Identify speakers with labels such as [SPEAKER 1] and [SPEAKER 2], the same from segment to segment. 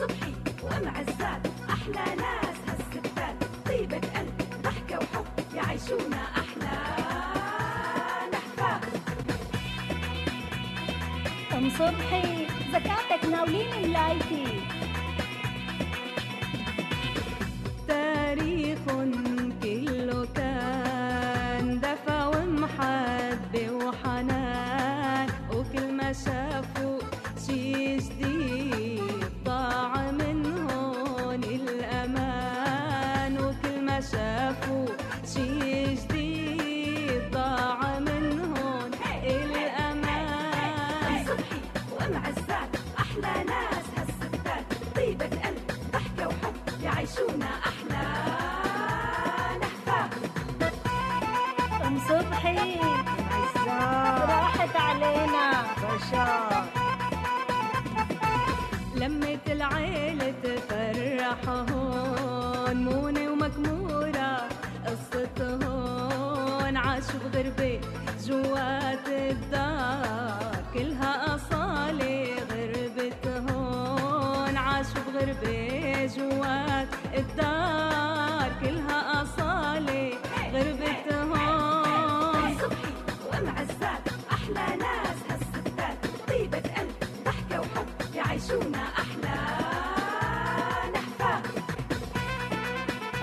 [SPEAKER 1] صبحي وام عزات أحلى ناس هالستات. طيبة قلب ضحكة وحب يعيشونا أحلى. نحفات
[SPEAKER 2] ام صبحي زكاتك ناولين ملايتي
[SPEAKER 3] تاريخ
[SPEAKER 2] علينا
[SPEAKER 3] لمة العيلة تفرح هون مونة ومكمورة قصة هون عاشوا بغربة جوات الدار كلها أصالة غربة هون عاشوا بغربة جوات الدار.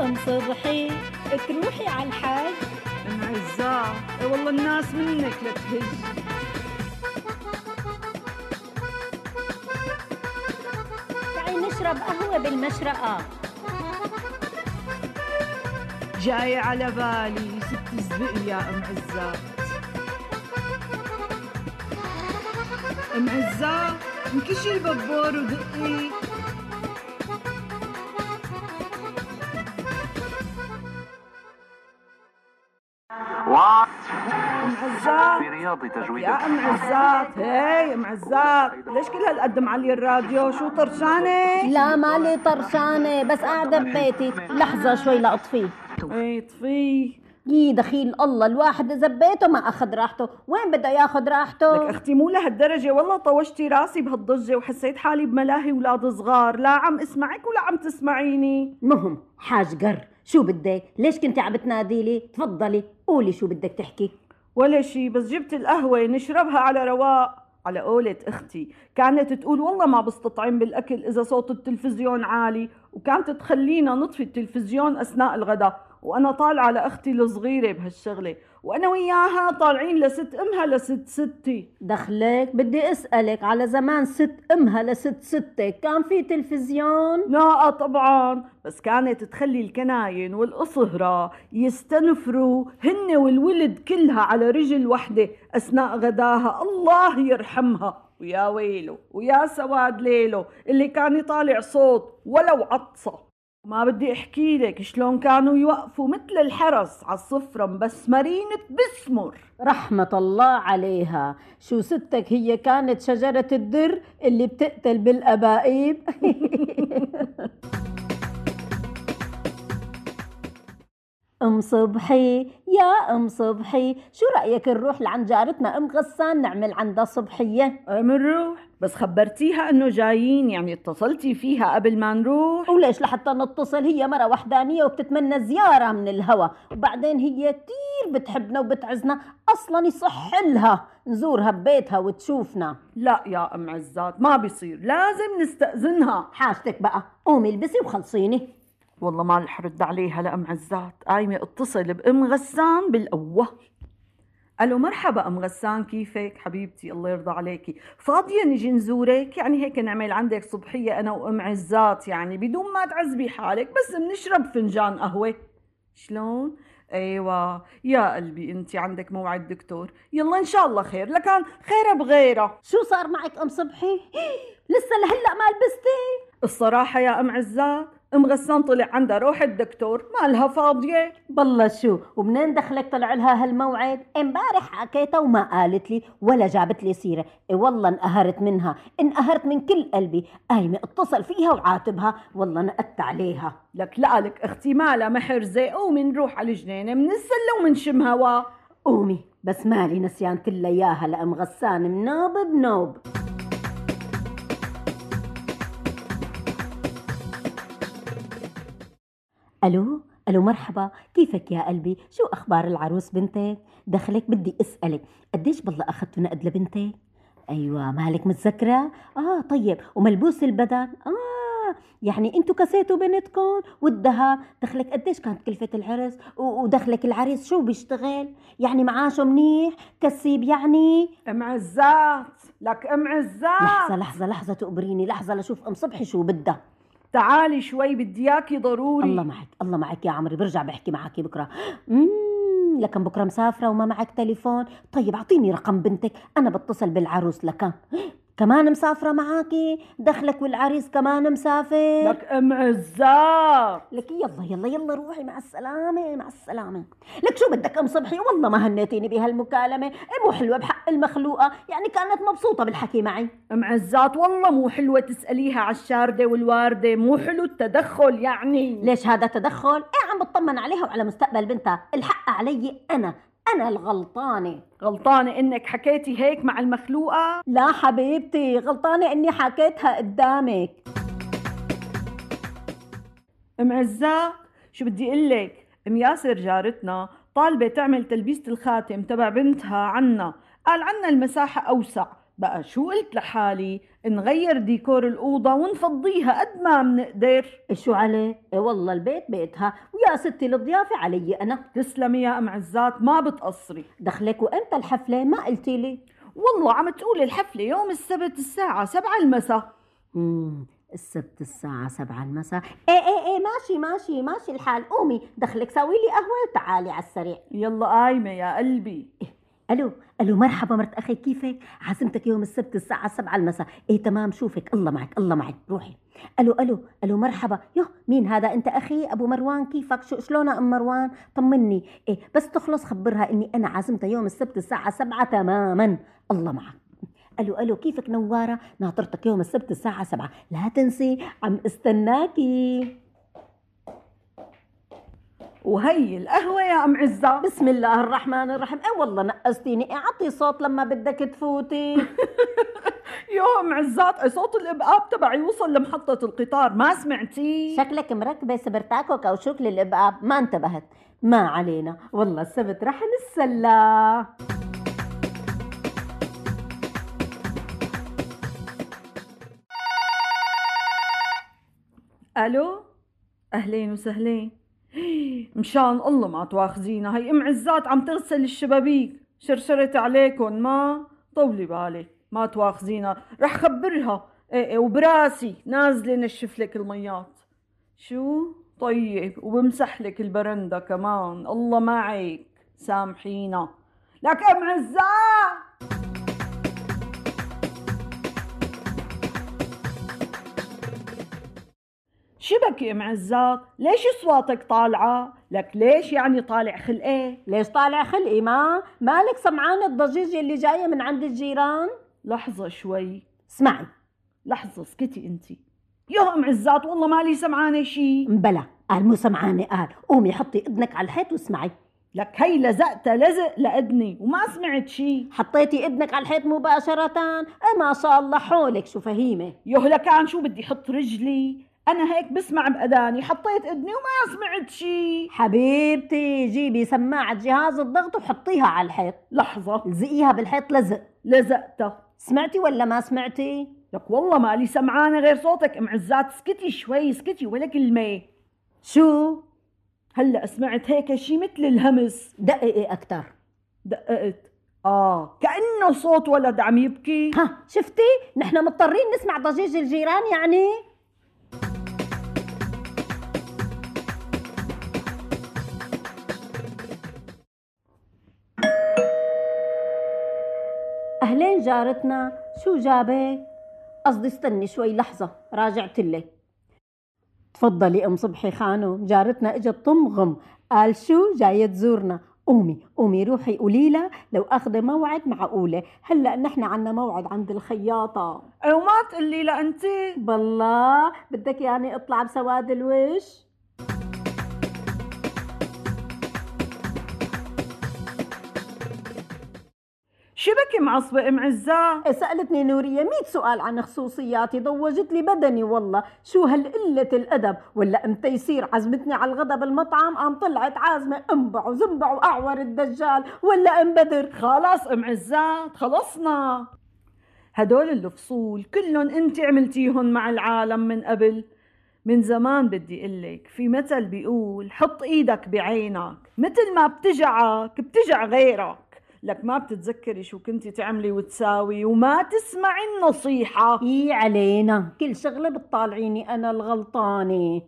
[SPEAKER 2] ام صبحي تروحي على الحاج.
[SPEAKER 4] ام عزاه اي والله الناس منك لتهج
[SPEAKER 2] تعي نشرب قهوة بالمشرقة.
[SPEAKER 4] جاي على بالي ست زبق يا أم عزات أم عزاه انكشي البابور ودقي ام عزات
[SPEAKER 5] في رياض تجويد
[SPEAKER 4] يا ام عزات هي ام عزات ليش كل هالقد معلي الراديو؟ شو طرشانة؟
[SPEAKER 2] لا مالي طرشانة بس قاعدة ببيتي. لحظة شوي لأطفيه
[SPEAKER 4] إيه طفي.
[SPEAKER 2] يي دخيل الله الواحد إذا ببيته ما أخذ راحته. وين بده ياخذ
[SPEAKER 4] لك
[SPEAKER 2] راحته
[SPEAKER 4] أختي مو لهالدرجة. والله طوشتي راسي بهالضجة وحسيت حالي بملاهي ولاد صغار. لا عم اسمعك ولا عم تسمعيني.
[SPEAKER 2] مهم. حاج قر شو بدك ليش كنت عم بتنادي لي تفضلي. قولي شو بدك تحكي.
[SPEAKER 4] ولا شي بس جبت القهوة نشربها على رواق. على قولة أختي كانت تقول والله ما بستطعم بالأكل إذا صوت التلفزيون عالي. وكانت تخلينا نطفي التلفزيون أثناء الغداء وأنا طالعة لأختي الصغيرة بهالشغلة وأنا وياها طالعين لست أمها لست ستي.
[SPEAKER 2] دخلك بدي أسألك على زمان ست أمها لست ستك كان في تلفزيون؟
[SPEAKER 4] لا طبعا بس كانت تخلي الكناين والقصهرة يستنفروا هن والولد كلها على رجل وحدة أثناء غداها الله يرحمها. ويا ويله ويا سواد ليله اللي كان يطالع صوت ولو عطسة. ما بدي أحكي لك شلون كانوا يوقفوا مثل الحرس على الصفرة مبسمرين بسمر.
[SPEAKER 2] رحمة الله عليها. شو ستك هي كانت شجرة الدر اللي بتقتل بالأبائيب؟ أم صبحي يا أم صبحي شو رأيك نروح لعند جارتنا أم غسان نعمل عندها صبحية؟
[SPEAKER 4] بنروح بس خبرتيها إنه جايين يعني اتصلتي فيها قبل ما نروح.
[SPEAKER 2] وليش لحتى نتصل؟ هي مرة وحدانية وبتتمنى زيارة من الهوى وبعدين هي كتير بتحبنا وبتعزنا. أصلا يصح لها نزورها ببيتها وتشوفنا.
[SPEAKER 4] لا يا أم عزات ما بيصير. لازم نستأذنها.
[SPEAKER 2] حاجتك بقى قومي البسي وخلصيني.
[SPEAKER 4] والله ما رح رد عليها لأم عزات. قايمة اتصل بأم غسان بالأول. ألو مرحبا أم غسان كيفك حبيبتي؟ الله يرضى عليكي. فاضية نجي نزورك؟ يعني هيك نعمل عندك صبحية أنا وأم عزات يعني بدون ما تعذبي حالك بس بنشرب فنجان قهوة. شلون؟ أيوه. يا قلبي انت عندك موعد دكتور. يلا إن شاء الله خير. لكان خير بغيره.
[SPEAKER 2] شو صار معك أم صبحي؟ لسه لهلأ ما لبستي؟
[SPEAKER 4] الصراحة يا أم عزات أم غسان طلع عندها روح الدكتور مالها فاضية.
[SPEAKER 2] بالله شو ومنين دخلك طلع لها هالموعد؟ امبارح حكيتها وما قالت لي ولا جابت لي سيرة. إي والله انقهرت منها انقهرت من كل قلبي. قايمه اتصل فيها وعاتبها والله نقدت عليها.
[SPEAKER 4] لك لا لك أختي مالها محرزة قومي نروح على الجنينة منسلة ومنشم هوا
[SPEAKER 2] قومي بس مالي نسيان كلها إياها لأم غسان منوب بنوب. ألو ألو مرحبا كيفك يا قلبي؟ شو أخبار العروس بنتك دخلك بدي أسألك قديش بالله اخذتوا نقد لبنتك أيوه مالك متذكرة؟ آه طيب وملبوس البدن؟ آه يعني أنتوا كسيتوا بنتكم؟ والذهب دخلك قديش كانت كلفة العرس؟ ودخلك العريس شو بيشتغل؟ يعني معاشه منيح؟ كسيب يعني؟
[SPEAKER 4] أم عزات لك أم عزات.
[SPEAKER 2] لحظة لحظة لحظة تقبريني لحظة لشوف أم صبحي شو بدها.
[SPEAKER 4] تعالي شوي بدي إياكي ضروري.
[SPEAKER 2] الله معك الله معك يا عمري برجع بحكي معك بكرة. امم لكن بكرة مسافرة وما معك تليفون. طيب أعطيني رقم بنتك أنا بتصل بالعروس لكن كمان مسافرة معاكي؟ دخلك والعريس كمان مسافر؟
[SPEAKER 4] لك أم عزات
[SPEAKER 2] لك يلا يلا يلا روحي مع السلامة مع السلامة. لك شو بدك؟ أم صبحي والله ما هنيتيني بهالمكالمة. مو حلوة بحق المخلوقة. يعني كانت مبسوطة بالحكي معي.
[SPEAKER 4] أم عزات والله مو حلوة تسأليها على الشاردة والواردة. مو حلو التدخل يعني.
[SPEAKER 2] ليش هذا تدخل؟ إيه عم بطمن عليها وعلى مستقبل بنتها. الحق علي أنا. أنا الغلطانة.
[SPEAKER 4] غلطانة إنك حكيتي هيك مع المخلوقة؟
[SPEAKER 2] لا حبيبتي غلطانة إني حكيتها قدامك.
[SPEAKER 4] أم عزات شو بدي أقول لك أم ياسر جارتنا طالبة تعمل تلبيسة الخاتم تبع بنتها عنا. قال عنا المساحة أوسع. بقى شو قلت لحالي؟ نغير ديكور الأوضة ونفضيها قد ما بنقدر
[SPEAKER 2] شو عليه؟ إيه والله البيت بيتها. ويا ستي الضيافة علي أنا.
[SPEAKER 4] تسلمي يا أم عزات ما بتقصري.
[SPEAKER 2] دخلك وإمتى الحفلة؟ ما قلتي لي.
[SPEAKER 4] والله عم تقول الحفلة يوم السبت الساعة سبعة المساء.
[SPEAKER 2] السبت الساعة سبعة المساء. إيه إيه إيه ماشي ماشي ماشي الحال. قومي دخلك سوي لي قهوة وتعالي على السريع.
[SPEAKER 4] يلا قايمة يا قلبي.
[SPEAKER 2] ألو ألو مرحبا مرت أخي كيفك؟ عازمتك يوم السبت الساعة سبعة المساء. إيه تمام شوفك. الله معك الله معك. روحي. ألو ألو ألو مرحبا. يوه مين هذا؟ أنت أخي أبو مروان؟ كيفك؟ شو شلونها أم مروان؟ طمني. إيه بس تخلص خبرها إني أنا عازمتها يوم السبت الساعة سبعة تماما. الله معك. ألو ألو كيفك نوارة؟ ناطرتك يوم السبت الساعة سبعة. لا تنسي عم استناكي.
[SPEAKER 4] وهي القهوة يا أم عزة.
[SPEAKER 2] بسم الله الرحمن الرحيم. اي والله نقصتيني اعطي صوت لما بدك تفوتي.
[SPEAKER 4] يا أم عزات صوت الإبقاب تبعي وصل لمحطة القطار ما سمعتي؟
[SPEAKER 2] شكلك مركبة سبرتاكو كاوشوك للإبقاب ما انتبهت. ما علينا. والله السبت رح نتسلى.
[SPEAKER 4] ألو؟ أهلين وسهلين. مشان الله ما تواخذينا هي أم عزات عم تغسل الشبابيك. شرشرت عليكم ما؟ طولي بالك. ما تواخذينا رح خبرها. إيه إيه وبراسي. نازلة نشف لك الميات. شو؟ طيب وبمسح لك البرندة كمان. الله معك. سامحينا. لك أم عزات شبك يا ام عزات ليش أصواتك طالعة؟ لك ليش يعني طالع خلقه
[SPEAKER 2] ليش طالع خلقي؟ ما مالك سمعان الضجيج اللي جاية من عند الجيران؟
[SPEAKER 4] لحظة شوي.
[SPEAKER 2] اسمعي
[SPEAKER 4] لحظة اسكتي أنت. يا ام عزات والله مالي سمعانة شي.
[SPEAKER 2] مبلا قال مو سمعانة قال قومي حطي إذنك على الحيط واسمعي.
[SPEAKER 4] لك هي لزقتها لزق لأدني وما سمعت شي.
[SPEAKER 2] حطيتي إذنك على الحيط مباشرة. إيه ما شاء الله حولك شو فهيمة؟
[SPEAKER 4] يوه لكان شو بدي حط رجلي؟ أنا هيك بسمع بأذاني حطيت إذني وما سمعت شي.
[SPEAKER 2] حبيبتي جيبي سماعة جهاز الضغط وحطيها على الحيط.
[SPEAKER 4] لحظة.
[SPEAKER 2] لزقيها بالحيط لزق.
[SPEAKER 4] لزقتها.
[SPEAKER 2] سمعتي ولا ما سمعتي؟
[SPEAKER 4] لك والله مالي سمعانة غير صوتك ام عزات اسكتي شوي اسكتي ولا كلمة.
[SPEAKER 2] شو؟
[SPEAKER 4] هلأ سمعت هيك شي مثل الهمس.
[SPEAKER 2] دققي أكثر
[SPEAKER 4] دققت. آه كأنه صوت ولد عم يبكي.
[SPEAKER 2] ها شفتي؟ نحن مضطرين نسمع ضجيج الجيران يعني؟ أهلين جارتنا؟ شو جابك؟ قصدي استني شوي لحظة راجعت لك تفضلي أم صبحي خانم جارتنا إجت تمغم قال شو جاية تزورنا؟ قومي قومي روحي قولي لها لو أخذ موعد معقولة هلأ نحن عنا موعد عند الخياطة.
[SPEAKER 4] وما تقلي لا انت
[SPEAKER 2] بالله بدك يعني اطلع بسواد الوش؟
[SPEAKER 4] شبكي معصبة أم عزات
[SPEAKER 2] سألتني نورية مية سؤال عن خصوصياتي ضوجت لي بدني والله. شو هالقلة الأدب؟ ولا أم تيسير عزمتني على الغدا بالمطعم قام طلعت عازمة أنبع وزنبع وأعور الدجال. ولا أم بدر؟
[SPEAKER 4] خلاص أم عزات خلصنا هدول الفصول كلهم أنت عملتيهم مع العالم من قبل. من زمان بدي قلك في مثل بيقول حط إيدك بعينك. مثل ما بتجعك بتجع غيرك. لك ما بتتذكري شو كنتي تعملي وتساوي وما تسمعي النصيحة.
[SPEAKER 2] إي علينا كل شغلة بتطالعيني أنا الغلطانة.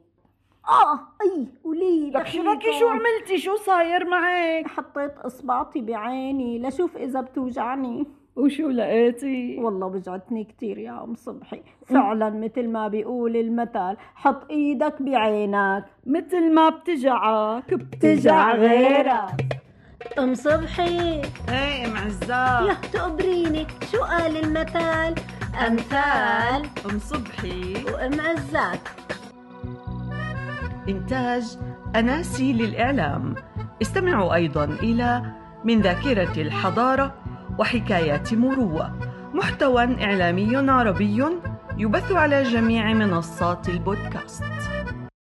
[SPEAKER 2] آه أي ولي
[SPEAKER 4] لك شبكي شو عملتي؟ شو صاير معك؟
[SPEAKER 2] حطيت إصبعتي بعيني لشوف إذا بتوجعني.
[SPEAKER 4] وشو لقيتي؟
[SPEAKER 2] والله وجعتني كتير يا أم صبحي. فعلا مثل ما بيقول المثل حط إيدك بعينك.
[SPEAKER 4] مثل ما بتجعك
[SPEAKER 2] تجع غيرك. أم صبحي.
[SPEAKER 4] إيه أم عزات
[SPEAKER 2] يا تقبريني شو قال المثل أمثال.
[SPEAKER 5] أم صبحي.
[SPEAKER 2] وأم عزات
[SPEAKER 5] إنتاج أناسي للإعلام. استمعوا أيضا إلى من ذاكرة الحضارة وحكايات مروة. محتوى إعلامي عربي يبث على جميع منصات البودكاست.